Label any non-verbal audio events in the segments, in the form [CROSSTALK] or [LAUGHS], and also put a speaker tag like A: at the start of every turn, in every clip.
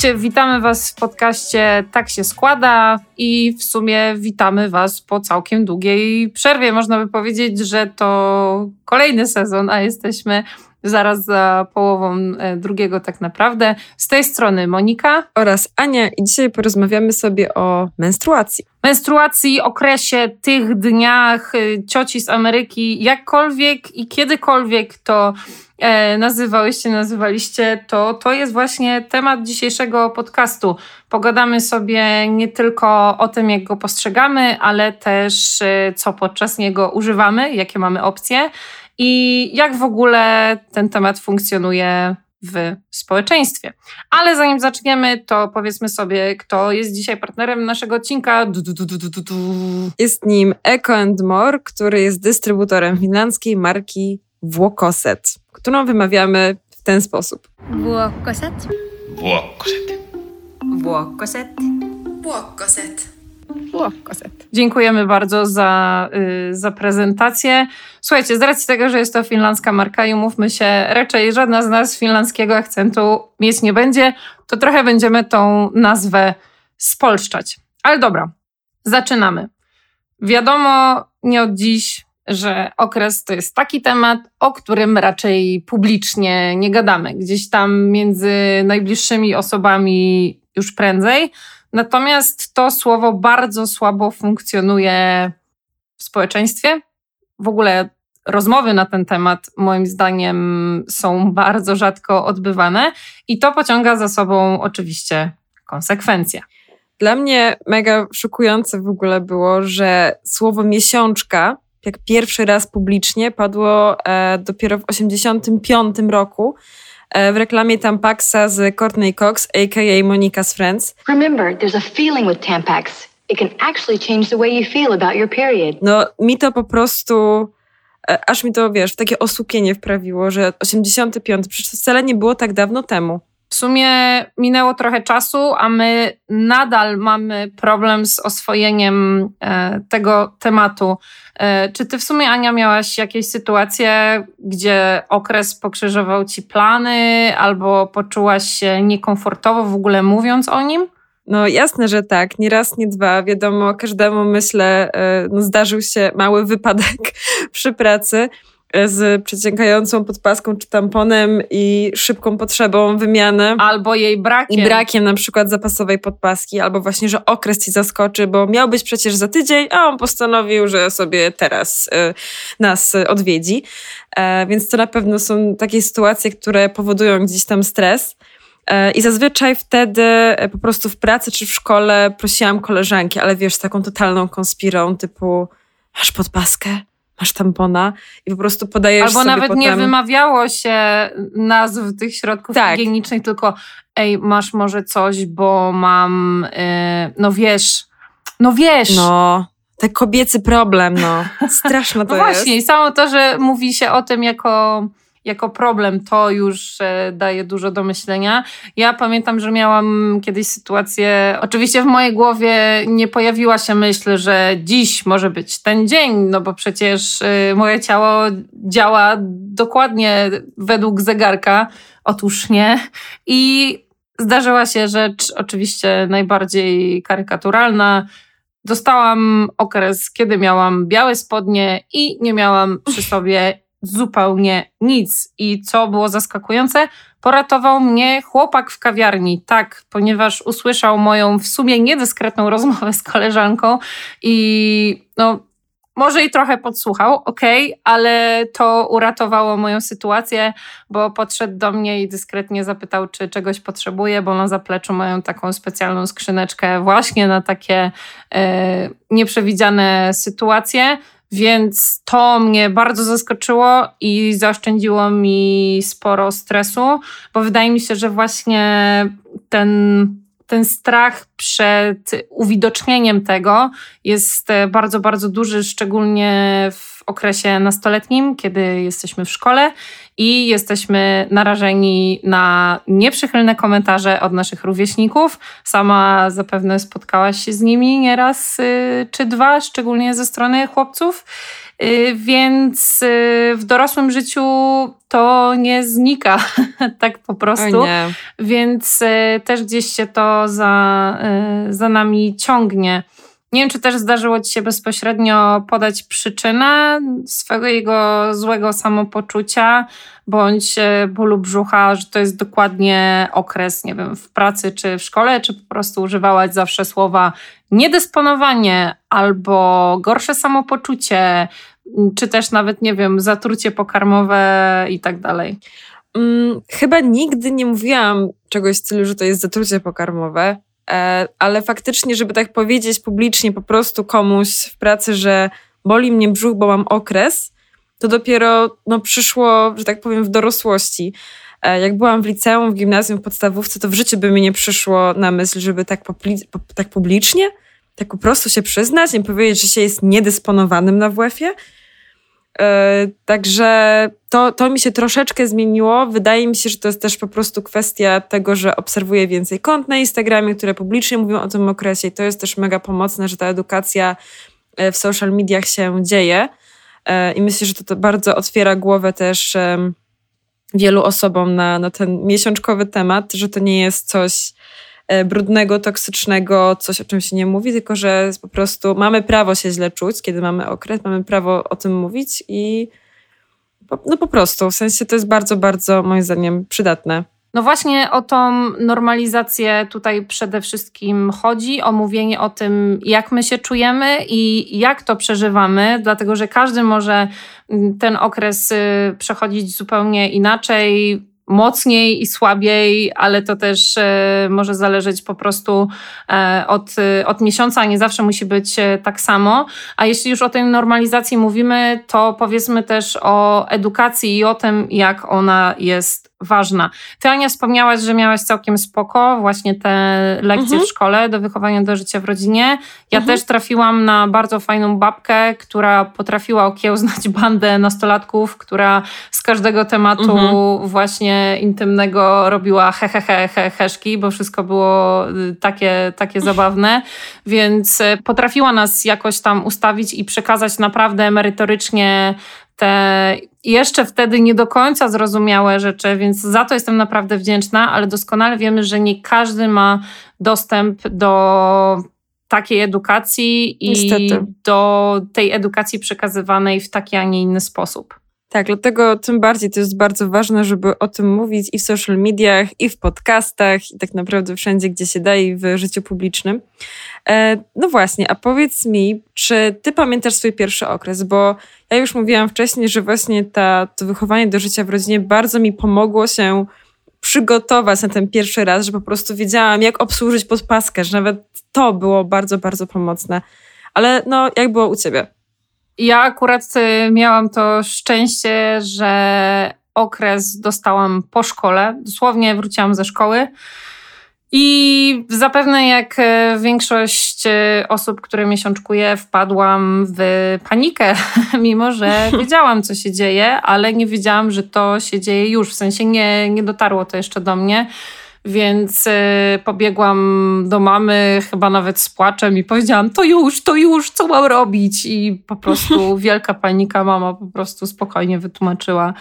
A: Cześć, witamy Was w podcaście Tak się składa i w sumie witamy Was po całkiem długiej przerwie. Można by powiedzieć, że to kolejny sezon, a jesteśmy zaraz za połową e, drugiego tak naprawdę. Z tej strony Monika
B: oraz Ania i dzisiaj porozmawiamy sobie o menstruacji.
A: Menstruacji, okresie, tych dniach, e, cioci z Ameryki, jakkolwiek i kiedykolwiek to e, nazywałyście, nazywaliście, to to jest właśnie temat dzisiejszego podcastu. Pogadamy sobie nie tylko o tym, jak go postrzegamy, ale też co podczas niego używamy, jakie mamy opcje i jak w ogóle ten temat funkcjonuje w społeczeństwie. Ale zanim zaczniemy, to powiedzmy sobie, kto jest dzisiaj partnerem naszego odcinka. Du, du, du,
B: jest nim Eco More, który jest dystrybutorem finlandzkiej marki Włokoset, którą wymawiamy w ten sposób.
C: Włokoset.
D: Włokoset.
C: Włokoset.
A: Włokoset. Dziękujemy bardzo za, y, za prezentację. Słuchajcie, z racji tego, że jest to finlandzka marka i umówmy się, raczej żadna z nas finlandzkiego akcentu mieć nie będzie, to trochę będziemy tą nazwę spolszczać. Ale dobra, zaczynamy. Wiadomo nie od dziś, że okres to jest taki temat, o którym raczej publicznie nie gadamy. Gdzieś tam między najbliższymi osobami już prędzej. Natomiast to słowo bardzo słabo funkcjonuje w społeczeństwie. W ogóle rozmowy na ten temat, moim zdaniem, są bardzo rzadko odbywane i to pociąga za sobą oczywiście konsekwencje.
B: Dla mnie mega szokujące w ogóle było, że słowo miesiączka, jak pierwszy raz publicznie, padło e, dopiero w 1985 roku w reklamie Tampaxa z Courtney Cox, a.k.a. Monica's Friends. Remember, there's a feeling with Tampax. It can actually change the way you feel about your period. No, mi to po prostu e, aż mi to, wiesz, w takie osłupienie wprawiło, że 85, przecież wcale nie było tak dawno temu.
A: W sumie minęło trochę czasu, a my nadal mamy problem z oswojeniem e, tego tematu. E, czy ty w sumie, Ania, miałaś jakieś sytuacje, gdzie okres pokrzyżował ci plany, albo poczułaś się niekomfortowo w ogóle mówiąc o nim?
B: No jasne, że tak. Nie raz, nie dwa. Wiadomo, każdemu myślę, e, no, zdarzył się mały wypadek [LAUGHS] przy pracy z przeciekającą podpaską czy tamponem i szybką potrzebą wymiany.
A: Albo jej brakiem.
B: I brakiem na przykład zapasowej podpaski, albo właśnie, że okres ci zaskoczy, bo miał być przecież za tydzień, a on postanowił, że sobie teraz y, nas odwiedzi. E, więc to na pewno są takie sytuacje, które powodują gdzieś tam stres. E, I zazwyczaj wtedy e, po prostu w pracy czy w szkole prosiłam koleżanki, ale wiesz, z taką totalną konspirą, typu masz podpaskę? Masz tampona i po prostu podajesz
A: Albo
B: sobie
A: nawet
B: potem...
A: nie wymawiało się nazw tych środków tak. higienicznych, tylko ej, masz może coś, bo mam, yy, no wiesz, no wiesz.
B: No, ten kobiecy problem, no. [LAUGHS] Straszne to
A: no właśnie, jest. i samo to, że mówi się o tym jako jako problem, to już e, daje dużo do myślenia. Ja pamiętam, że miałam kiedyś sytuację, oczywiście w mojej głowie nie pojawiła się myśl, że dziś może być ten dzień, no bo przecież e, moje ciało działa dokładnie według zegarka. Otóż nie. I zdarzyła się rzecz oczywiście najbardziej karykaturalna. Dostałam okres, kiedy miałam białe spodnie i nie miałam przy sobie zupełnie nic. I co było zaskakujące, poratował mnie chłopak w kawiarni. Tak, ponieważ usłyszał moją w sumie niedyskretną rozmowę z koleżanką i no, może i trochę podsłuchał, okej, okay, ale to uratowało moją sytuację, bo podszedł do mnie i dyskretnie zapytał, czy czegoś potrzebuje, bo na zapleczu mają taką specjalną skrzyneczkę właśnie na takie e, nieprzewidziane sytuacje. Więc to mnie bardzo zaskoczyło i zaoszczędziło mi sporo stresu, bo wydaje mi się, że właśnie ten, ten strach przed uwidocznieniem tego jest bardzo, bardzo duży, szczególnie w okresie nastoletnim, kiedy jesteśmy w szkole i jesteśmy narażeni na nieprzychylne komentarze od naszych rówieśników. Sama zapewne spotkałaś się z nimi nieraz y, czy dwa, szczególnie ze strony chłopców. Y, więc y, w dorosłym życiu to nie znika [LAUGHS] tak po prostu. Więc też gdzieś się to za, za nami ciągnie. Nie wiem, czy też zdarzyło Ci się bezpośrednio podać przyczynę swojego złego samopoczucia bądź bólu brzucha, że to jest dokładnie okres, nie wiem, w pracy czy w szkole, czy po prostu używałaś zawsze słowa niedysponowanie albo gorsze samopoczucie, czy też nawet, nie wiem, zatrucie pokarmowe i tak dalej?
B: Hmm, chyba nigdy nie mówiłam czegoś w stylu, że to jest zatrucie pokarmowe, e, ale faktycznie, żeby tak powiedzieć publicznie po prostu komuś w pracy, że boli mnie brzuch, bo mam okres, to dopiero no, przyszło, że tak powiem, w dorosłości. E, jak byłam w liceum, w gimnazjum, w podstawówce, to w życiu by mi nie przyszło na myśl, żeby tak, tak publicznie, tak po prostu się przyznać, nie powiedzieć, że się jest niedysponowanym na WF-ie. E, także to, to mi się troszeczkę zmieniło. Wydaje mi się, że to jest też po prostu kwestia tego, że obserwuję więcej kont na Instagramie, które publicznie mówią o tym okresie i to jest też mega pomocne, że ta edukacja e, w social mediach się dzieje. I myślę, że to, to bardzo otwiera głowę też wielu osobom na, na ten miesiączkowy temat, że to nie jest coś e, brudnego, toksycznego, coś o czym się nie mówi, tylko że po prostu mamy prawo się źle czuć, kiedy mamy okres, mamy prawo o tym mówić i no po prostu, w sensie to jest bardzo, bardzo moim zdaniem przydatne.
A: No właśnie o tą normalizację tutaj przede wszystkim chodzi, o mówienie o tym, jak my się czujemy i jak to przeżywamy, dlatego że każdy może mm, ten okres y, przechodzić zupełnie inaczej, mocniej i słabiej, ale to też e, może zależeć po prostu e, od, od miesiąca, nie zawsze musi być e, tak samo. A jeśli już o tej normalizacji mówimy, to powiedzmy też o edukacji i o tym, jak ona jest ważna. Ty, Ania, wspomniałaś, że miałaś całkiem spoko właśnie te lekcje mhm. w szkole do wychowania do życia w rodzinie. Ja mhm. też trafiłam na bardzo fajną babkę, która potrafiła okiełznać [LAUGHS] bandę nastolatków, która z każdego tematu mhm. właśnie intymnego robiła he, he, he, he, heszki, bo wszystko było y, takie, takie zabawne, więc y, potrafiła nas jakoś tam ustawić i przekazać naprawdę merytorycznie te jeszcze wtedy nie do końca zrozumiałe rzeczy, więc za to jestem naprawdę wdzięczna, ale doskonale wiemy, że nie każdy ma dostęp do takiej edukacji
B: Niestety.
A: i do tej edukacji przekazywanej w taki, a nie inny sposób.
B: Tak, dlatego tym bardziej to jest bardzo ważne, żeby o tym mówić i w social mediach, i w podcastach, i tak naprawdę wszędzie, gdzie się da, i w życiu publicznym. E, no właśnie, a powiedz mi, czy ty pamiętasz swój pierwszy okres? Bo ja już mówiłam wcześniej, że właśnie ta, to wychowanie do życia w rodzinie bardzo mi pomogło się przygotować na ten pierwszy raz, że po prostu wiedziałam, jak obsłużyć podpaskę, że nawet to było bardzo, bardzo pomocne. Ale no, jak było u ciebie?
A: Ja akurat y, miałam to szczęście, że okres dostałam po szkole. Dosłownie wróciłam ze szkoły. I zapewne jak e, większość e, osób, które miesiączkuje, wpadłam w panikę, [LAUGHS] mimo że [LAUGHS] wiedziałam, co się dzieje, ale nie wiedziałam, że to się dzieje już. W sensie nie, nie dotarło to jeszcze do mnie. Więc e, pobiegłam do mamy, chyba nawet z płaczem i powiedziałam: To już, to już, co mam robić? I po prostu [LAUGHS] wielka panika. Mama po prostu spokojnie wytłumaczyła: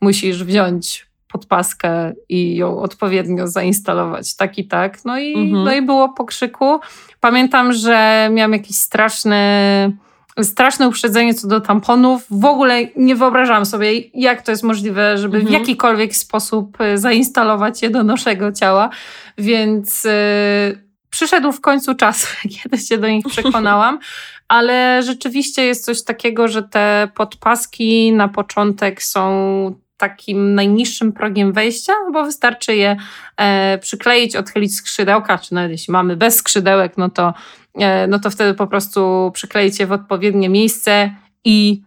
A: Musisz wziąć podpaskę i ją odpowiednio zainstalować, tak i tak. No i, mhm. no i było po krzyku. Pamiętam, że miałam jakiś straszny straszne uprzedzenie co do tamponów. W ogóle nie wyobrażałam sobie, jak to jest możliwe, żeby mhm. w jakikolwiek sposób y, zainstalować je do naszego ciała. Więc yy, przyszedł w końcu czas, [LAUGHS] kiedy się do nich [LAUGHS] przekonałam. Ale rzeczywiście jest coś takiego, że te podpaski na początek są takim najniższym progiem wejścia, bo wystarczy je e, przykleić, odchylić skrzydełka, czy nawet jeśli mamy bez skrzydełek, no to, no to wtedy po prostu przykleić je w odpowiednie miejsce i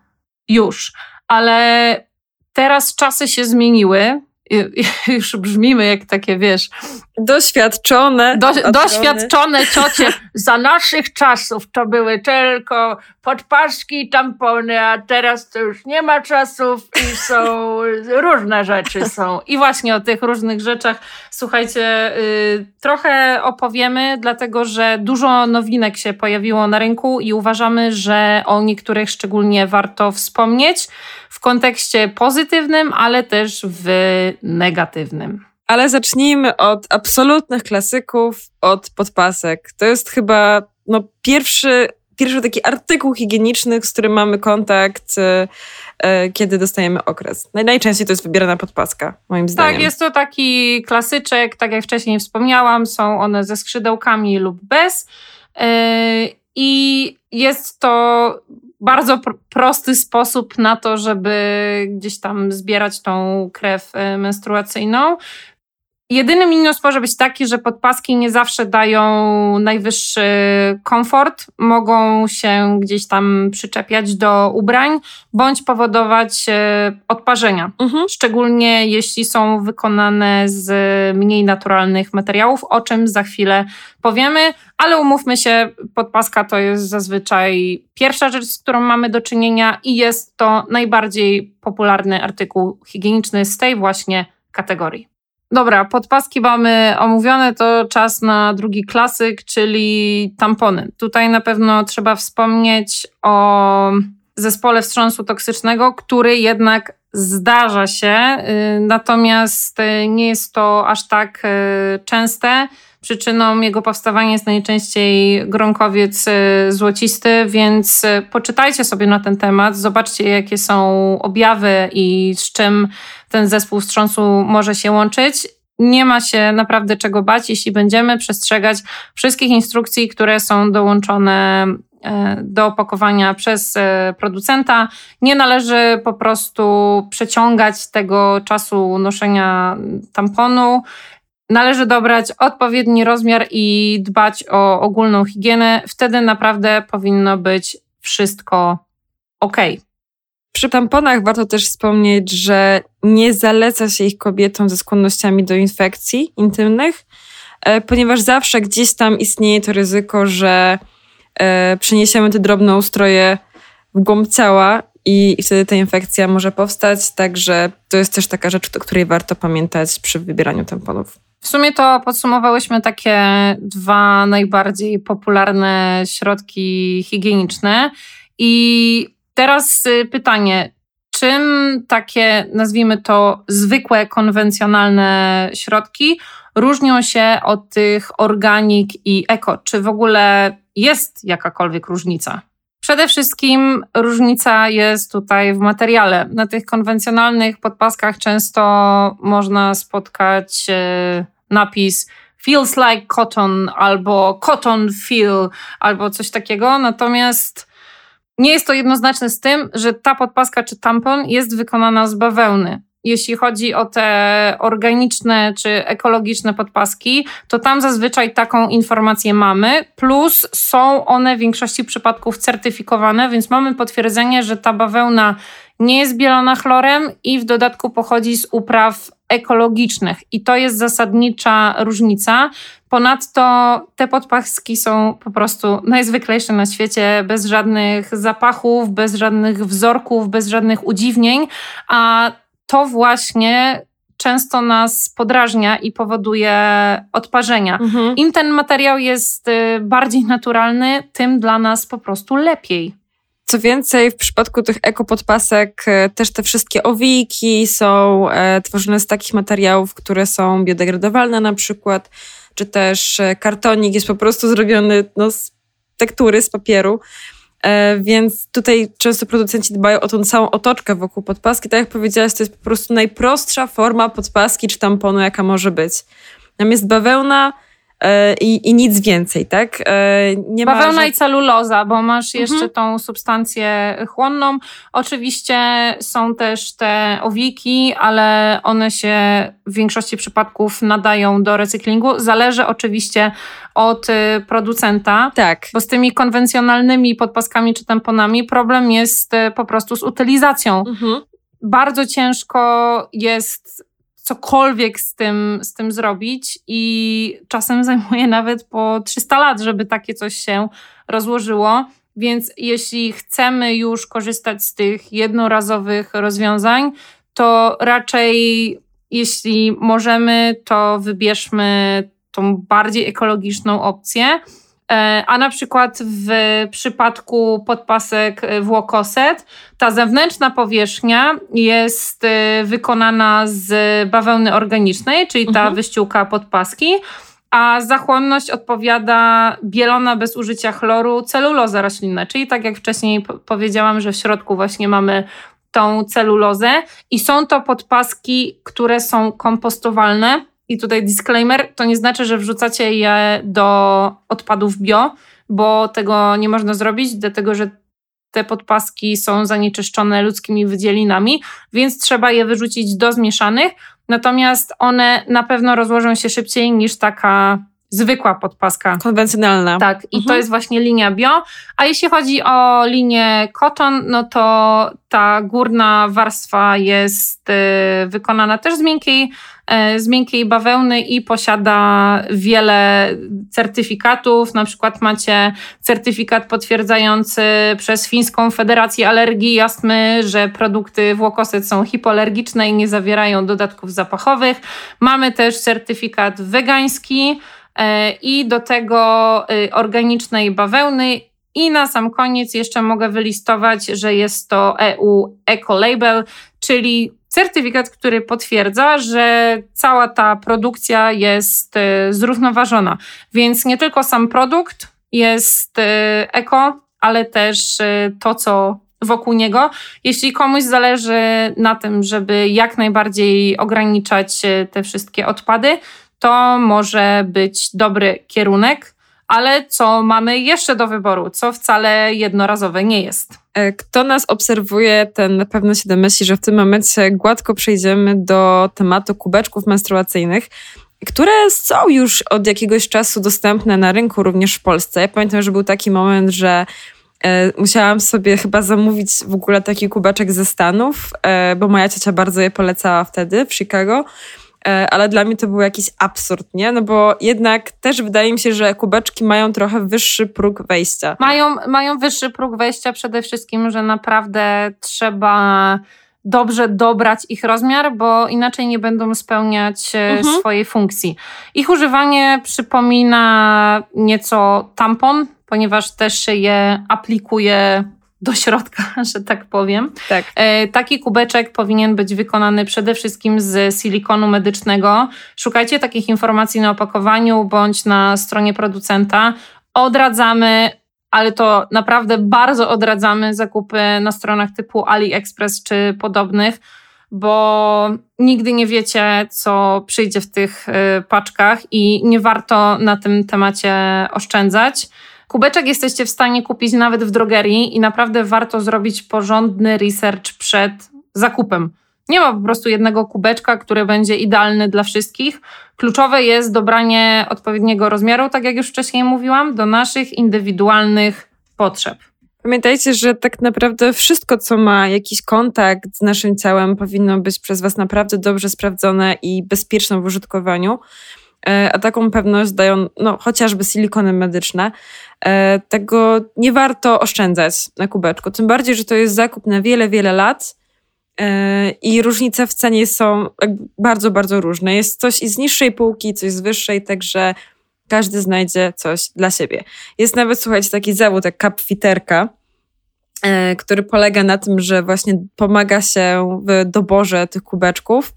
A: już. Ale teraz czasy się zmieniły. [LAUGHS] Już brzmimy jak takie, wiesz,
B: Doświadczone.
A: Do, doświadczone ciocie [LAUGHS] za naszych czasów to były tylko podpaski i tampony, a teraz to już nie ma czasów i są [LAUGHS] różne rzeczy są. I właśnie o tych różnych rzeczach, słuchajcie, y, trochę opowiemy, dlatego że dużo nowinek się pojawiło na rynku i uważamy, że o niektórych szczególnie warto wspomnieć w kontekście pozytywnym, ale też w negatywnym.
B: Ale zacznijmy od absolutnych klasyków, od podpasek. To jest chyba no, pierwszy, pierwszy taki artykuł higieniczny, z którym mamy kontakt, e, e, kiedy dostajemy okres. Najczęściej to jest wybierana podpaska, moim zdaniem.
A: Tak, jest to taki klasyczek, tak jak wcześniej wspomniałam, są one ze skrzydełkami lub bez. E, I jest to bardzo pr prosty sposób na to, żeby gdzieś tam zbierać tą krew menstruacyjną. Jedyny minus może być taki, że podpaski nie zawsze dają najwyższy komfort, mogą się gdzieś tam przyczepiać do ubrań bądź powodować e, odparzenia. Mhm. Szczególnie jeśli są wykonane z mniej naturalnych materiałów, o czym za chwilę powiemy, ale umówmy się, podpaska to jest zazwyczaj pierwsza rzecz, z którą mamy do czynienia i jest to najbardziej popularny artykuł higieniczny z tej właśnie kategorii. Dobra, podpaski mamy omówione, to czas na drugi klasyk, czyli tampony. Tutaj na pewno trzeba wspomnieć o zespole wstrząsu toksycznego, który jednak zdarza się, y, natomiast y, nie jest to aż tak y, częste. Przyczyną jego powstawania jest najczęściej gronkowiec złocisty, więc poczytajcie sobie na ten temat, zobaczcie jakie są objawy i z czym ten zespół wstrząsu może się łączyć. Nie ma się naprawdę czego bać, jeśli będziemy przestrzegać wszystkich instrukcji, które są dołączone e, do opakowania przez e, producenta. Nie należy po prostu przeciągać tego czasu noszenia tamponu. Należy dobrać odpowiedni rozmiar i dbać o ogólną higienę. Wtedy naprawdę powinno być wszystko ok.
B: Przy tamponach warto też wspomnieć, że nie zaleca się ich kobietom ze skłonnościami do infekcji intymnych, e, ponieważ zawsze gdzieś tam istnieje to ryzyko, że e, przeniesiemy te drobne ustroje w głąb ciała i, i wtedy ta infekcja może powstać. Także to jest też taka rzecz, o której warto pamiętać przy wybieraniu tamponów.
A: W sumie to podsumowałyśmy takie dwa najbardziej popularne środki higieniczne i Teraz y, pytanie, czym takie, nazwijmy to, zwykłe, konwencjonalne środki różnią się od tych organik i eko? Czy w ogóle jest jakakolwiek różnica? Przede wszystkim różnica jest tutaj w materiale. Na tych konwencjonalnych podpaskach często można spotkać y, napis feels like cotton albo cotton feel albo coś takiego. Natomiast nie jest to jednoznaczne z tym, że ta podpaska czy tampon jest wykonana z bawełny. Jeśli chodzi o te organiczne czy ekologiczne podpaski, to tam zazwyczaj taką informację mamy, plus są one w większości przypadków certyfikowane, więc mamy potwierdzenie, że ta bawełna nie jest bielona chlorem i w dodatku pochodzi z upraw ekologicznych. I to jest zasadnicza różnica. Ponadto te podpaski są po prostu najzwyklejsze na świecie, bez żadnych zapachów, bez żadnych wzorków, bez żadnych udziwnień, a to właśnie często nas podrażnia i powoduje odparzenia. Mhm. Im ten materiał jest y, bardziej naturalny, tym dla nas po prostu lepiej.
B: Co więcej, w przypadku tych ekopodpasek e, też te wszystkie owijki są e, tworzone z takich materiałów, które są biodegradowalne na przykład, czy też e, kartonik jest po prostu zrobiony no, z tektury, z papieru. Więc tutaj często producenci dbają o tą całą otoczkę wokół podpaski. Tak jak powiedziałaś, to jest po prostu najprostsza forma podpaski czy tamponu, jaka może być. Tam jest bawełna, E, i, i nic więcej, tak?
A: E, nie Bawełna i celuloza, bo masz mhm. jeszcze tą substancję chłonną. Oczywiście są też te owiki, ale one się w większości przypadków nadają do recyklingu. Zależy oczywiście od y, producenta.
B: Tak.
A: Bo z tymi konwencjonalnymi podpaskami czy tamponami problem jest y, po prostu z utylizacją. Mhm. Bardzo ciężko jest cokolwiek z tym, z tym zrobić i czasem zajmuje [LAUGHS] nawet po 300 lat, żeby takie coś się rozłożyło. Więc jeśli chcemy już korzystać z tych jednorazowych rozwiązań, to raczej jeśli możemy, to wybierzmy tą bardziej ekologiczną opcję. E, a na przykład w przypadku podpasek włokoset, ta zewnętrzna powierzchnia jest e, wykonana z bawełny organicznej, czyli ta mhm. wyściółka podpaski, a za chłonność odpowiada bielona bez użycia chloru celuloza roślinna, czyli tak jak wcześniej powiedziałam, że w środku właśnie mamy tą celulozę i są to podpaski, które są kompostowalne. I tutaj disclaimer, to nie znaczy, że wrzucacie je do odpadów bio, bo tego nie można zrobić, dlatego że te podpaski są zanieczyszczone ludzkimi wydzielinami, więc trzeba je wyrzucić do zmieszanych. Natomiast one na pewno rozłożą się szybciej niż taka zwykła podpaska.
B: Konwencjonalna.
A: Tak, i mhm. to jest właśnie linia bio. A jeśli chodzi o linię cotton, no to ta górna warstwa jest y, wykonana też z miękkiej, y, z miękkiej bawełny i posiada wiele certyfikatów. Na przykład macie certyfikat potwierdzający przez Fińską Federację Alergii i Astmy, że produkty włokoset są hipoalergiczne i nie zawierają dodatków zapachowych. Mamy też certyfikat wegański, i do tego y, organicznej bawełny. I na sam koniec jeszcze mogę wylistować, że jest to EU Ecolabel, czyli certyfikat, który potwierdza, że cała ta produkcja jest y, zrównoważona. Więc nie tylko sam produkt jest y, eko, ale też to, co wokół niego. Jeśli komuś zależy na tym, żeby jak najbardziej ograniczać te wszystkie odpady, to może być dobry kierunek, ale co mamy jeszcze do wyboru, co wcale jednorazowe nie jest.
B: E, kto nas obserwuje, ten na pewno się domyśli, że w tym momencie gładko przejdziemy do tematu kubeczków menstruacyjnych, które są już od jakiegoś czasu dostępne na rynku, również w Polsce. Ja pamiętam, że był taki moment, że e, musiałam sobie chyba zamówić w ogóle taki kubeczek ze Stanów, e, bo moja ciocia bardzo je polecała wtedy w Chicago. E, ale dla mnie to był jakiś absurd, nie? No bo jednak też wydaje mi się, że kubeczki mają trochę wyższy próg wejścia.
A: Mają, mają wyższy próg wejścia przede wszystkim, że naprawdę trzeba dobrze dobrać ich rozmiar, bo inaczej nie będą spełniać e, mhm. swojej funkcji. Ich używanie przypomina nieco tampon, ponieważ też się je aplikuje do środka, [LAUGHS] że tak powiem.
B: Tak.
A: E, taki kubeczek powinien być wykonany przede wszystkim z silikonu medycznego. Szukajcie takich informacji na opakowaniu bądź na stronie producenta. Odradzamy, ale to naprawdę bardzo odradzamy zakupy na stronach typu AliExpress czy podobnych, bo nigdy nie wiecie, co przyjdzie w tych e, paczkach i nie warto na tym temacie oszczędzać. Kubeczek jesteście w stanie kupić nawet w drogerii i naprawdę warto zrobić porządny research przed zakupem. Nie ma po prostu jednego kubeczka, który będzie idealny dla wszystkich. Kluczowe jest dobranie odpowiedniego rozmiaru, tak jak już wcześniej mówiłam, do naszych indywidualnych potrzeb.
B: Pamiętajcie, że tak naprawdę wszystko, co ma jakiś kontakt z naszym ciałem, powinno być przez Was naprawdę dobrze sprawdzone i bezpieczne w użytkowaniu. E, a taką pewność dają no, chociażby silikony medyczne. E, tego nie warto oszczędzać na kubeczku. Tym bardziej, że to jest zakup na wiele, wiele lat e, i różnice w cenie są bardzo, bardzo różne. Jest coś z niższej półki, coś z wyższej, także każdy znajdzie coś dla siebie. Jest nawet, słuchajcie, taki zawód jak kapfiterka, który polega na tym, że właśnie pomaga się w doborze tych kubeczków.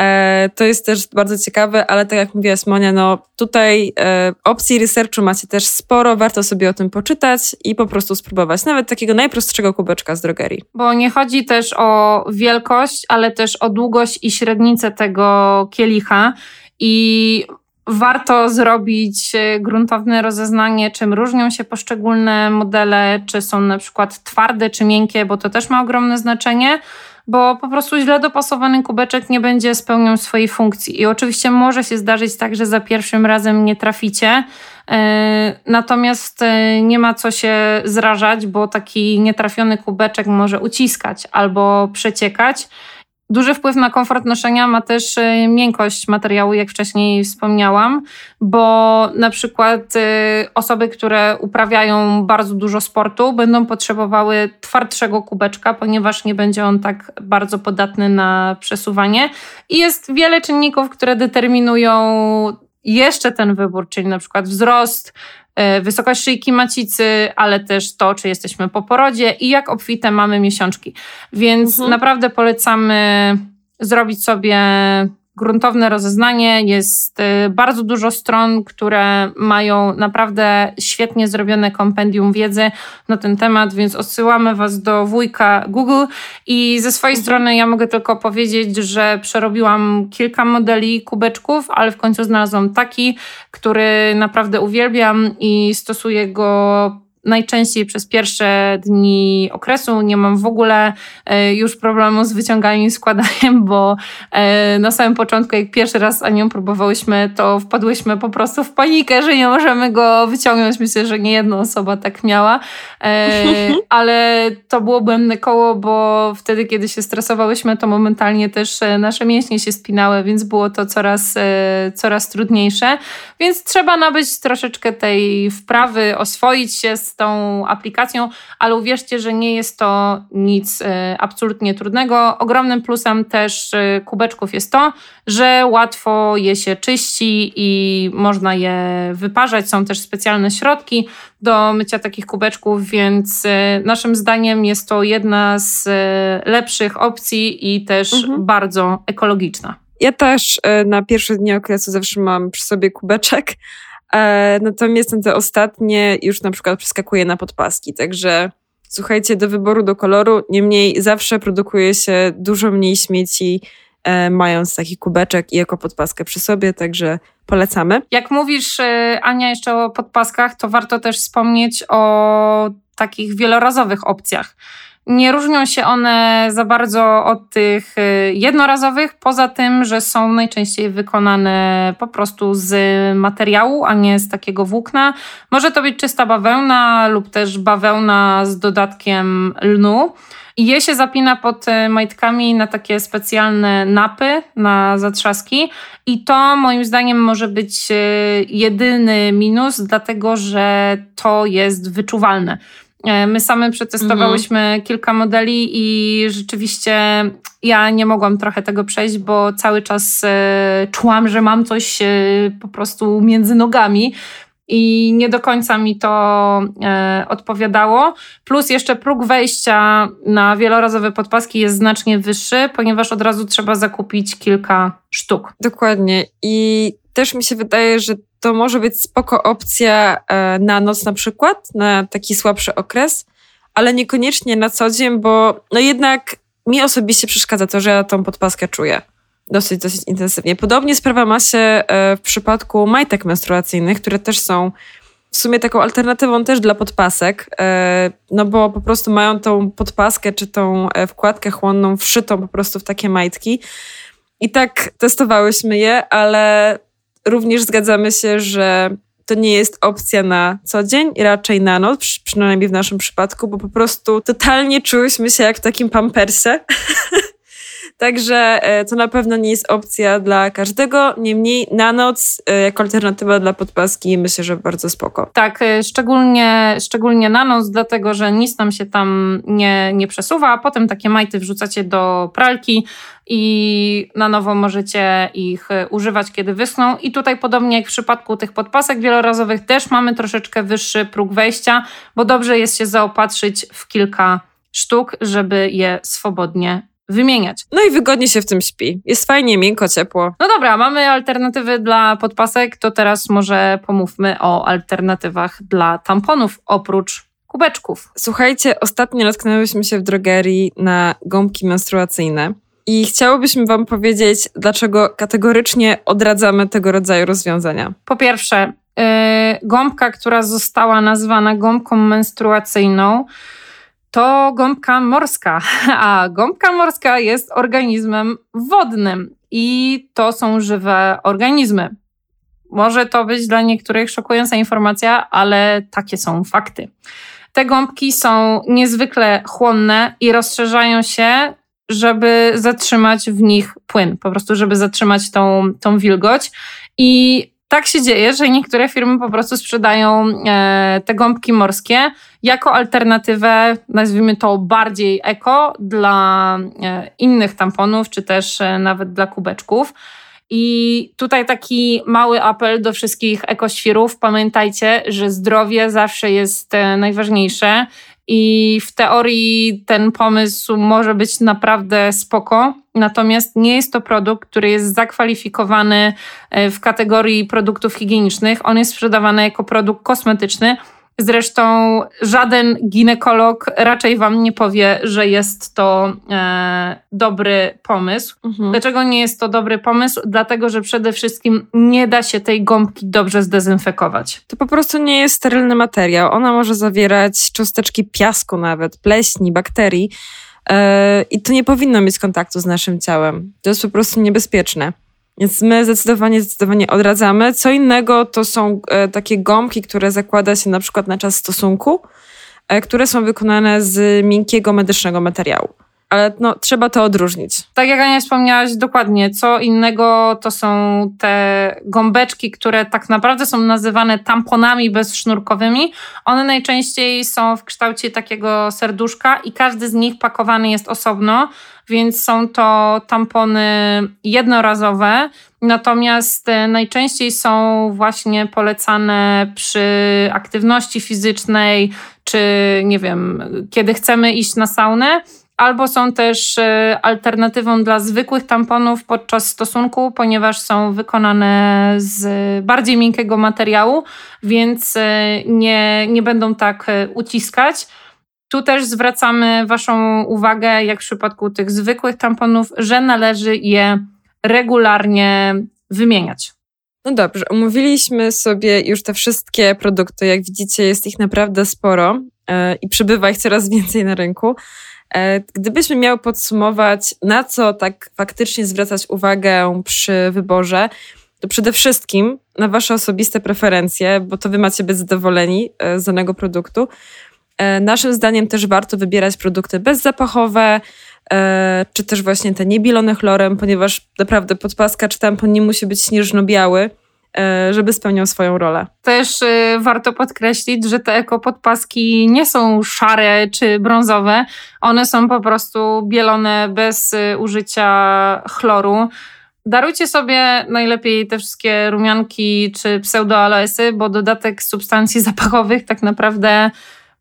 B: E, to jest też bardzo ciekawe, ale tak jak mówiła Monia, no tutaj e, opcji researchu macie też sporo, warto sobie o tym poczytać i po prostu spróbować. Nawet takiego najprostszego kubeczka z drogerii.
A: Bo nie chodzi też o wielkość, ale też o długość i średnicę tego kielicha i warto zrobić e, gruntowne rozeznanie, czym różnią się poszczególne modele, czy są na przykład twarde, czy miękkie, bo to też ma ogromne znaczenie bo po prostu źle dopasowany kubeczek nie będzie spełniał swojej funkcji. I oczywiście może się zdarzyć tak, że za pierwszym razem nie traficie, e, natomiast e, nie ma co się zrażać, bo taki nietrafiony kubeczek może uciskać albo przeciekać. Duży wpływ na komfort noszenia ma też y, miękkość materiału, jak wcześniej wspomniałam, bo na przykład y, osoby, które uprawiają bardzo dużo sportu, będą potrzebowały twardszego kubeczka, ponieważ nie będzie on tak bardzo podatny na przesuwanie. I jest wiele czynników, które determinują jeszcze ten wybór, czyli na przykład wzrost, wysokość szyjki macicy, ale też to, czy jesteśmy po porodzie i jak obfite mamy miesiączki. Więc mhm. naprawdę polecamy zrobić sobie gruntowne rozeznanie. Jest y, bardzo dużo stron, które mają naprawdę świetnie zrobione kompendium wiedzy na ten temat, więc odsyłamy Was do wujka Google. I ze swojej strony ja mogę tylko powiedzieć, że przerobiłam kilka modeli kubeczków, ale w końcu znalazłam taki, który naprawdę uwielbiam i stosuję go najczęściej przez pierwsze dni okresu nie mam w ogóle e, już problemu z wyciąganiem i składaniem, [LAUGHS] bo e, na samym początku, jak pierwszy raz z Anią próbowałyśmy, to wpadłyśmy po prostu w panikę, że nie możemy go wyciągnąć. Myślę, że nie jedna osoba tak miała, e, [LAUGHS] ale to było błędne koło, bo wtedy, kiedy się stresowałyśmy, to momentalnie też nasze mięśnie się spinały, więc było to coraz, coraz trudniejsze. Więc trzeba nabyć troszeczkę tej wprawy, oswoić się z tą aplikacją, ale uwierzcie, że nie jest to nic e, absolutnie trudnego. Ogromnym plusem też e, kubeczków jest to, że łatwo je się czyści i można je wyparzać. Są też specjalne środki do mycia takich kubeczków, więc e, naszym zdaniem jest to jedna z lepszych opcji i też mhm. bardzo ekologiczna.
B: Ja też na pierwsze dni okresu zawsze mam przy sobie kubeczek, E, natomiast te ostatnie już na przykład przeskakuję na podpaski, także słuchajcie, do wyboru, do koloru, niemniej zawsze produkuje się dużo mniej śmieci, e, mając taki kubeczek i jako podpaskę przy sobie, także polecamy.
A: Jak mówisz, e, Ania, jeszcze o podpaskach, to warto też wspomnieć o takich wielorazowych opcjach. Nie różnią się one za bardzo od tych y, jednorazowych, poza tym, że są najczęściej wykonane po prostu z materiału, a nie z takiego włókna. Może to być czysta bawełna lub też bawełna z dodatkiem lnu. I je się zapina pod y, majtkami na takie specjalne napy, na zatrzaski. I to moim zdaniem może być y, jedyny minus, dlatego że to jest wyczuwalne. E, my same przetestowałyśmy mhm. kilka modeli i rzeczywiście ja nie mogłam trochę tego przejść, bo cały czas e, czułam, że mam coś e, po prostu między nogami. I nie do końca mi to odpowiadało. Plus jeszcze próg wejścia na wielorazowe podpaski jest znacznie wyższy, ponieważ od razu trzeba zakupić kilka sztuk.
B: Dokładnie. I też mi się wydaje, że to może być spoko opcja e, na noc na przykład, na taki słabszy okres, ale niekoniecznie na co dzień, bo no jednak mi osobiście przeszkadza to, że ja tą podpaskę czuję dosyć, dosyć intensywnie. Podobnie sprawa ma się e, w przypadku majtek menstruacyjnych, które też są w sumie taką alternatywą też dla podpasek, e, no bo po prostu mają tą podpaskę czy tą wkładkę chłonną wszytą po prostu w takie majtki. I tak testowałyśmy je, ale również zgadzamy się, że to nie jest opcja na co dzień i raczej na noc, przynajmniej w naszym przypadku, bo po prostu totalnie czułyśmy się jak w takim pampersie. [LAUGHS] Także e, to na pewno nie jest opcja dla każdego. Niemniej na noc, e, jako alternatywa dla podpaski, myślę, że bardzo spoko.
A: Tak, e, szczególnie, szczególnie na noc, dlatego że nic nam się tam nie, nie przesuwa, a potem takie majty wrzucacie do pralki i na nowo możecie ich używać, kiedy wyschną. I tutaj, podobnie jak w przypadku tych podpasek wielorazowych, też mamy troszeczkę wyższy próg wejścia, bo dobrze jest się zaopatrzyć w kilka sztuk, żeby je swobodnie wymieniać.
B: No i wygodnie się w tym śpi. Jest fajnie, miękko, ciepło.
A: No dobra, mamy alternatywy dla podpasek, to teraz może pomówmy o alternatywach dla tamponów oprócz kubeczków.
B: Słuchajcie, ostatnio natknęłyśmy się w drogerii na gąbki menstruacyjne. I chciałobyśmy Wam powiedzieć, dlaczego kategorycznie odradzamy tego rodzaju rozwiązania.
A: Po pierwsze, yy, gąbka, która została nazwana gąbką menstruacyjną, to gąbka morska, [LAUGHS] a gąbka morska jest organizmem wodnym i to są żywe organizmy. Może to być dla niektórych szokująca informacja, ale takie są fakty. Te gąbki są niezwykle chłonne i rozszerzają się żeby zatrzymać w nich płyn, po prostu, żeby zatrzymać tą, tą wilgoć. I tak się dzieje, że niektóre firmy po prostu sprzedają e, te gąbki morskie jako alternatywę, nazwijmy to bardziej eko, dla e, innych tamponów, czy też e, nawet dla kubeczków. I tutaj taki mały apel do wszystkich ekoświrów. Pamiętajcie, że zdrowie zawsze jest najważniejsze i w teorii ten pomysł może być naprawdę spoko, natomiast nie jest to produkt, który jest zakwalifikowany w kategorii produktów higienicznych. On jest sprzedawany jako produkt kosmetyczny, Zresztą żaden ginekolog raczej wam nie powie, że jest to e, dobry pomysł. Mhm. Dlaczego nie jest to dobry pomysł? Dlatego, że przede wszystkim nie da się tej gąbki dobrze zdezynfekować.
B: To po prostu nie jest sterylny materiał. Ona może zawierać cząsteczki piasku nawet, pleśni, bakterii. E, I to nie powinno mieć kontaktu z naszym ciałem. To jest po prostu niebezpieczne. Więc my zdecydowanie, zdecydowanie odradzamy. Co innego to są e, takie gąbki, które zakłada się na przykład na czas stosunku, e, które są wykonane z miękkiego medycznego materiału. Ale no, trzeba to odróżnić.
A: Tak jak Ania wspomniałaś dokładnie, co innego to są te gąbeczki, które tak naprawdę są nazywane tamponami bezsznurkowymi. One najczęściej są w kształcie takiego serduszka i każdy z nich pakowany jest osobno więc są to tampony jednorazowe, natomiast e, najczęściej są właśnie polecane przy aktywności fizycznej, czy nie wiem, kiedy chcemy iść na saunę. Albo są też e, alternatywą dla zwykłych tamponów podczas stosunku, ponieważ są wykonane z bardziej miękkiego materiału, więc e, nie, nie będą tak uciskać. Tu też zwracamy Waszą uwagę, jak w przypadku tych zwykłych tamponów, że należy je regularnie wymieniać.
B: No dobrze, omówiliśmy sobie już te wszystkie produkty. Jak widzicie, jest ich naprawdę sporo i przybywa ich coraz więcej na rynku. Yy, gdybyśmy miały podsumować, na co tak faktycznie zwracać uwagę przy wyborze, to przede wszystkim na Wasze osobiste preferencje, bo to Wy macie być zadowoleni yy, z danego produktu. E, naszym zdaniem też warto wybierać produkty bezzapachowe, e, czy też właśnie te niebilone chlorem, ponieważ naprawdę podpaska czy tampon nie musi być śnieżno-biały, e, żeby spełniał swoją rolę.
A: Też warto podkreślić, że te ekopodpaski nie są szare czy brązowe. One są po prostu bielone bez użycia chloru. Darujcie sobie najlepiej te wszystkie rumianki czy pseudoaloesy, bo dodatek substancji zapachowych tak naprawdę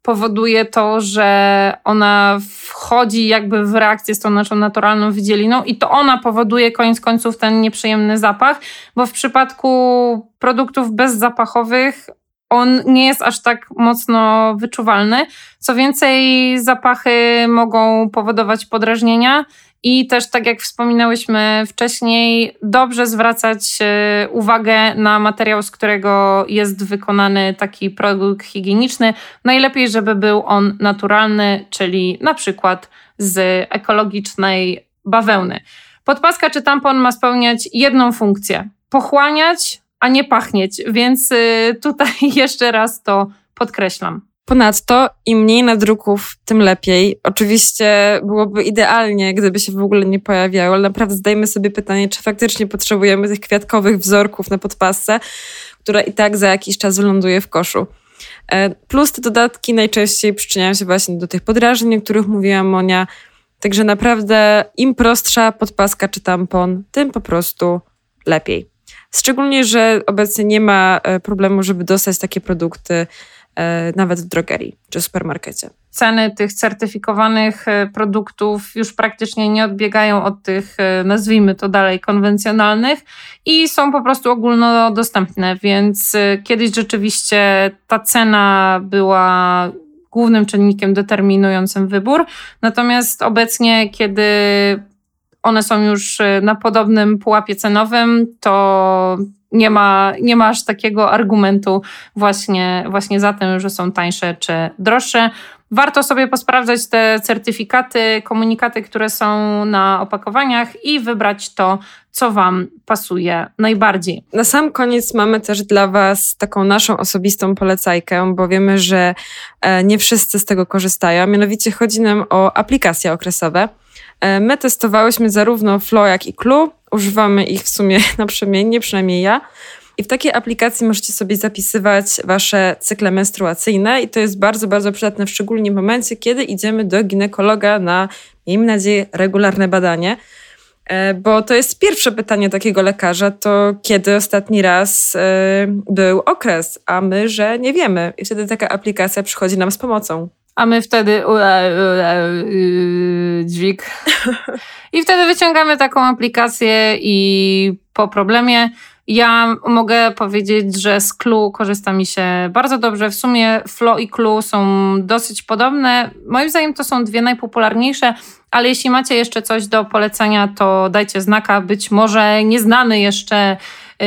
A: powoduje to, że ona wchodzi jakby w reakcję z tą naszą naturalną wydzieliną i to ona powoduje koniec końców ten nieprzyjemny zapach, bo w przypadku produktów bezzapachowych on nie jest aż tak mocno wyczuwalny. Co więcej, zapachy mogą powodować podrażnienia i też, tak jak wspominałyśmy wcześniej, dobrze zwracać e, uwagę na materiał, z którego jest wykonany taki produkt higieniczny. Najlepiej, żeby był on naturalny, czyli na przykład z ekologicznej bawełny. Podpaska czy tampon ma spełniać jedną funkcję: pochłaniać, a nie pachnieć, więc e, tutaj [LAUGHS] jeszcze raz to podkreślam.
B: Ponadto im mniej nadruków, tym lepiej. Oczywiście byłoby idealnie, gdyby się w ogóle nie pojawiały, ale naprawdę zdajmy sobie pytanie, czy faktycznie potrzebujemy tych kwiatkowych wzorków na podpasce, która i tak za jakiś czas wyląduje w koszu. E, plus te dodatki najczęściej przyczyniają się właśnie do tych podrażnień, o których mówiła Monia. Także naprawdę im prostsza podpaska czy tampon, tym po prostu lepiej. Szczególnie, że obecnie nie ma e, problemu, żeby dostać takie produkty nawet w drogerii czy supermarkecie.
A: Ceny tych certyfikowanych e, produktów już praktycznie nie odbiegają od tych, e, nazwijmy to dalej, konwencjonalnych i są po prostu ogólnodostępne, więc kiedyś rzeczywiście ta cena była głównym czynnikiem determinującym wybór. Natomiast obecnie, kiedy one są już na podobnym pułapie cenowym, to nie ma, nie ma aż takiego argumentu właśnie, właśnie za tym, że są tańsze czy droższe. Warto sobie posprawdzać te certyfikaty, komunikaty, które są na opakowaniach i wybrać to, co Wam pasuje najbardziej.
B: Na sam koniec mamy też dla Was taką naszą osobistą polecajkę, bo wiemy, że e, nie wszyscy z tego korzystają. Mianowicie chodzi nam o aplikacje okresowe. E, my testowałyśmy zarówno Flow, jak i Clue. Używamy ich w sumie [LAUGHS] naprzemiennie, przynajmniej ja. I w takiej aplikacji możecie sobie zapisywać wasze cykle menstruacyjne i to jest bardzo, bardzo przydatne, szczególnie w momencie, kiedy idziemy do ginekologa na, miejmy nadzieję, regularne badanie. E, bo to jest pierwsze pytanie takiego lekarza, to kiedy ostatni raz e, był okres, a my, że nie wiemy. I wtedy taka aplikacja przychodzi nam z pomocą.
A: A my wtedy ule, yy, dźwig. I wtedy wyciągamy taką aplikację i po problemie ja mogę powiedzieć, że z Clue korzysta mi się bardzo dobrze. W sumie Flo i Clue są dosyć podobne. Moim zdaniem to są dwie najpopularniejsze, ale jeśli macie jeszcze coś do polecenia, to dajcie znaka. Być może nieznany jeszcze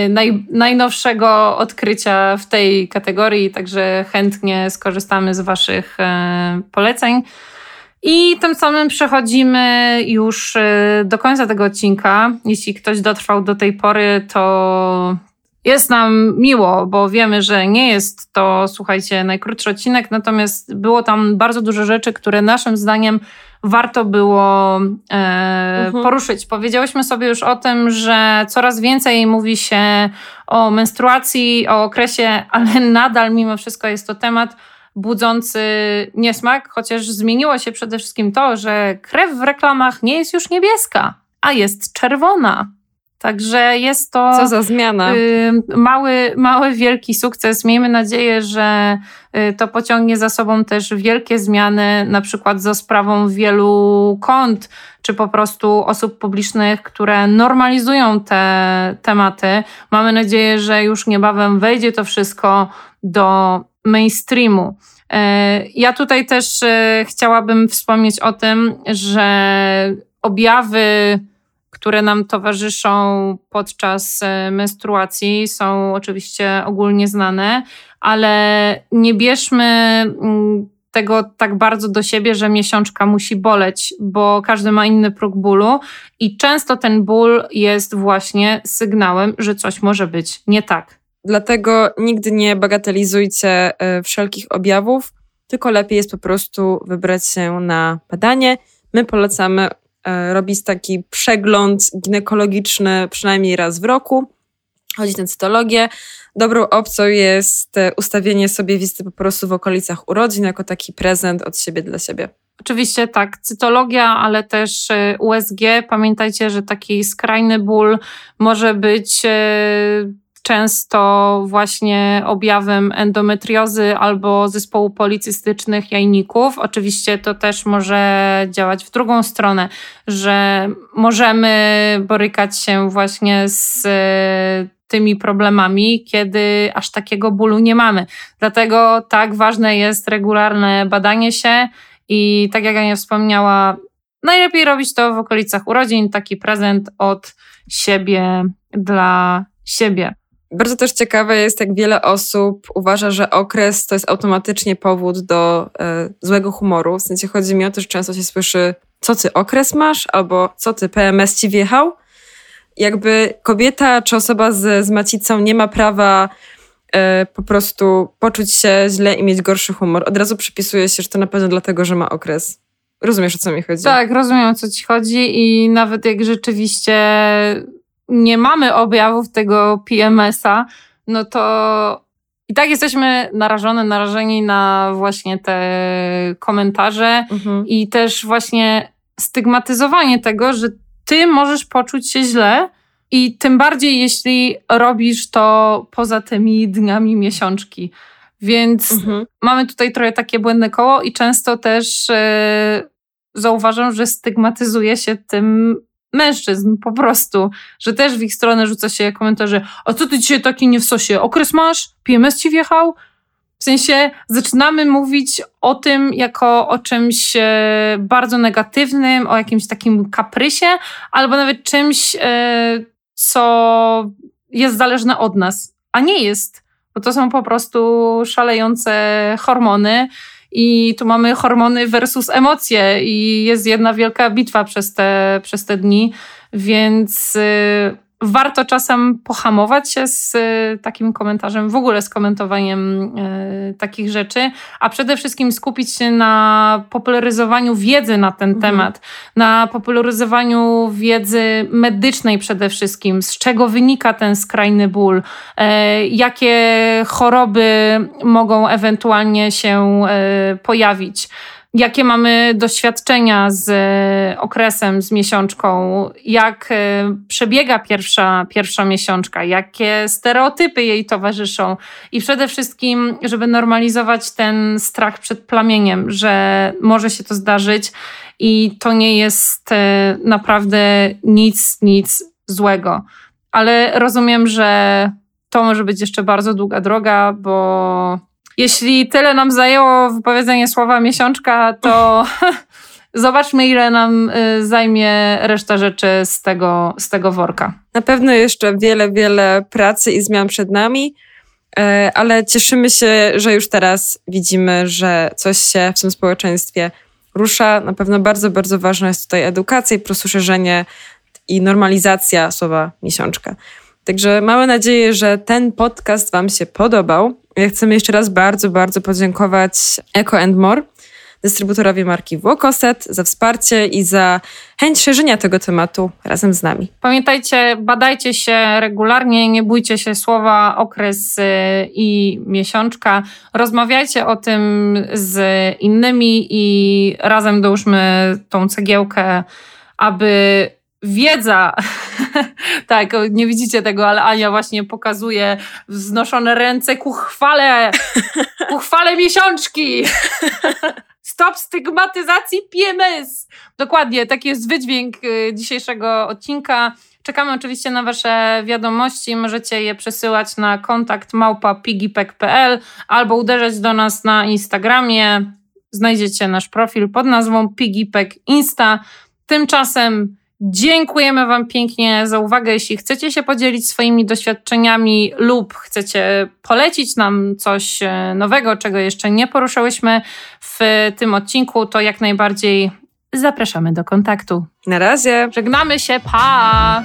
A: naj, najnowszego odkrycia w tej kategorii, także chętnie skorzystamy z Waszych e, poleceń. I tym samym przechodzimy już y, do końca tego odcinka. Jeśli ktoś dotrwał do tej pory, to jest nam miło, bo wiemy, że nie jest to, słuchajcie, najkrótszy odcinek, natomiast było tam bardzo dużo rzeczy, które naszym zdaniem warto było e, mhm. poruszyć. Powiedziałyśmy sobie już o tym, że coraz więcej mówi się o menstruacji, o okresie, [LAUGHS] ale nadal mimo wszystko jest to temat, budzący niesmak, chociaż zmieniło się przede wszystkim to, że krew w reklamach nie jest już niebieska, a jest czerwona. Także jest to.
B: Co za zmiana.
A: Y, mały, mały, wielki sukces. Miejmy nadzieję, że y, to pociągnie za sobą też wielkie zmiany, na przykład za sprawą wielu kont, czy po prostu osób publicznych, które normalizują te tematy. Mamy nadzieję, że już niebawem wejdzie to wszystko do mainstreamu. E, ja tutaj też chciałabym wspomnieć o tym, że objawy, które nam towarzyszą podczas e, menstruacji, są oczywiście ogólnie znane, ale nie bierzmy mm, tego tak bardzo do siebie, że miesiączka musi boleć, bo każdy ma inny próg bólu i często ten ból jest właśnie sygnałem, że coś może być nie tak.
B: Dlatego nigdy nie bagatelizujcie e, wszelkich objawów, tylko lepiej jest po prostu wybrać się na badanie. My polecamy e, robić taki przegląd ginekologiczny przynajmniej raz w roku, chodzić na cytologię. Dobrą opcją jest e, ustawienie sobie wizyty po prostu w okolicach urodzin jako taki prezent od siebie dla siebie.
A: Oczywiście tak, cytologia, ale też USG. Pamiętajcie, że taki skrajny ból może być często właśnie objawem endometriozy albo zespołu policystycznych jajników. Oczywiście to też może działać w drugą stronę, że możemy borykać się właśnie z e, tymi problemami, kiedy aż takiego bólu nie mamy. Dlatego tak ważne jest regularne badanie się i tak jak Ania wspomniała, najlepiej robić to w okolicach urodzin, taki prezent od siebie dla siebie.
B: Bardzo też ciekawe jest, jak wiele osób uważa, że okres to jest automatycznie powód do e, złego humoru. W sensie chodzi mi o to, że często się słyszy, co ty okres masz, albo co ty PMS ci wjechał. Jakby kobieta czy osoba z, z macicą nie ma prawa e, po prostu poczuć się źle i mieć gorszy humor. Od razu przypisuje się, że to na pewno dlatego, że ma okres. Rozumiesz, o co mi chodzi?
A: Tak, rozumiem, o co ci chodzi i nawet jak rzeczywiście nie mamy objawów tego PMS-a, no to i tak jesteśmy narażone, narażeni na właśnie te komentarze mhm. i też właśnie stygmatyzowanie tego, że ty możesz poczuć się źle i tym bardziej jeśli robisz to poza tymi dniami miesiączki. Więc mhm. mamy tutaj trochę takie błędne koło i często też e, zauważam, że stygmatyzuje się tym mężczyzn po prostu, że też w ich stronę rzuca się komentarze, a co ty dzisiaj taki nie w sosie, okres masz? PMS ci wjechał? W sensie zaczynamy mówić o tym jako o czymś e, bardzo negatywnym, o jakimś takim kaprysie, albo nawet czymś, e, co jest zależne od nas, a nie jest, bo to są po prostu szalejące hormony, i tu mamy hormony versus emocje i jest jedna wielka bitwa przez te, przez te dni, więc y, warto czasem pohamować się z y, takim komentarzem, w ogóle z komentowaniem y, takich rzeczy, a przede wszystkim skupić się na popularyzowaniu wiedzy na ten mhm. temat, na popularyzowaniu wiedzy medycznej przede wszystkim, z czego wynika ten skrajny ból, y, jakie choroby mogą ewentualnie się y, pojawić jakie mamy doświadczenia z e, okresem, z miesiączką, jak e, przebiega pierwsza, pierwsza miesiączka, jakie stereotypy jej towarzyszą? I przede wszystkim, żeby normalizować ten strach przed plamieniem, że może się to zdarzyć i to nie jest e, naprawdę nic, nic złego. Ale rozumiem, że to może być jeszcze bardzo długa droga, bo jeśli tyle nam zajęło wypowiedzenie słowa miesiączka, to [LAUGHS] zobaczmy, ile nam y, zajmie reszta rzeczy z tego, z tego worka.
B: Na pewno jeszcze wiele, wiele pracy i zmian przed nami, e, ale cieszymy się, że już teraz widzimy, że coś się w tym społeczeństwie rusza. Na pewno bardzo, bardzo ważna jest tutaj edukacja i po prostu szerzenie i normalizacja słowa miesiączka. Także mamy nadzieję, że ten podcast Wam się podobał. Ja chcemy jeszcze raz bardzo, bardzo podziękować Eco and More, dystrybutorowi marki Włokoset, za wsparcie i za chęć szerzenia tego tematu razem z nami.
A: Pamiętajcie, badajcie się regularnie, nie bójcie się słowa okres y, i miesiączka. Rozmawiajcie o tym z innymi i razem dołóżmy tą cegiełkę, aby wiedza, [LAUGHS] tak, nie widzicie tego, ale Ania właśnie pokazuje wznoszone ręce ku chwale, ku chwale miesiączki. [LAUGHS] Stop stygmatyzacji PMS. Dokładnie, taki jest wydźwięk y, dzisiejszego odcinka. Czekamy oczywiście na Wasze wiadomości. Możecie je przesyłać na kontakt małpa.pigipek.pl albo uderzać do nas na Instagramie. Znajdziecie nasz profil pod nazwą Pigipek Insta. Tymczasem Dziękujemy Wam pięknie za uwagę. Jeśli chcecie się podzielić swoimi doświadczeniami lub chcecie polecić nam coś e, nowego, czego jeszcze nie poruszyłyśmy w tym odcinku, to jak najbardziej zapraszamy do kontaktu.
B: Na razie.
A: Żegnamy się. Pa!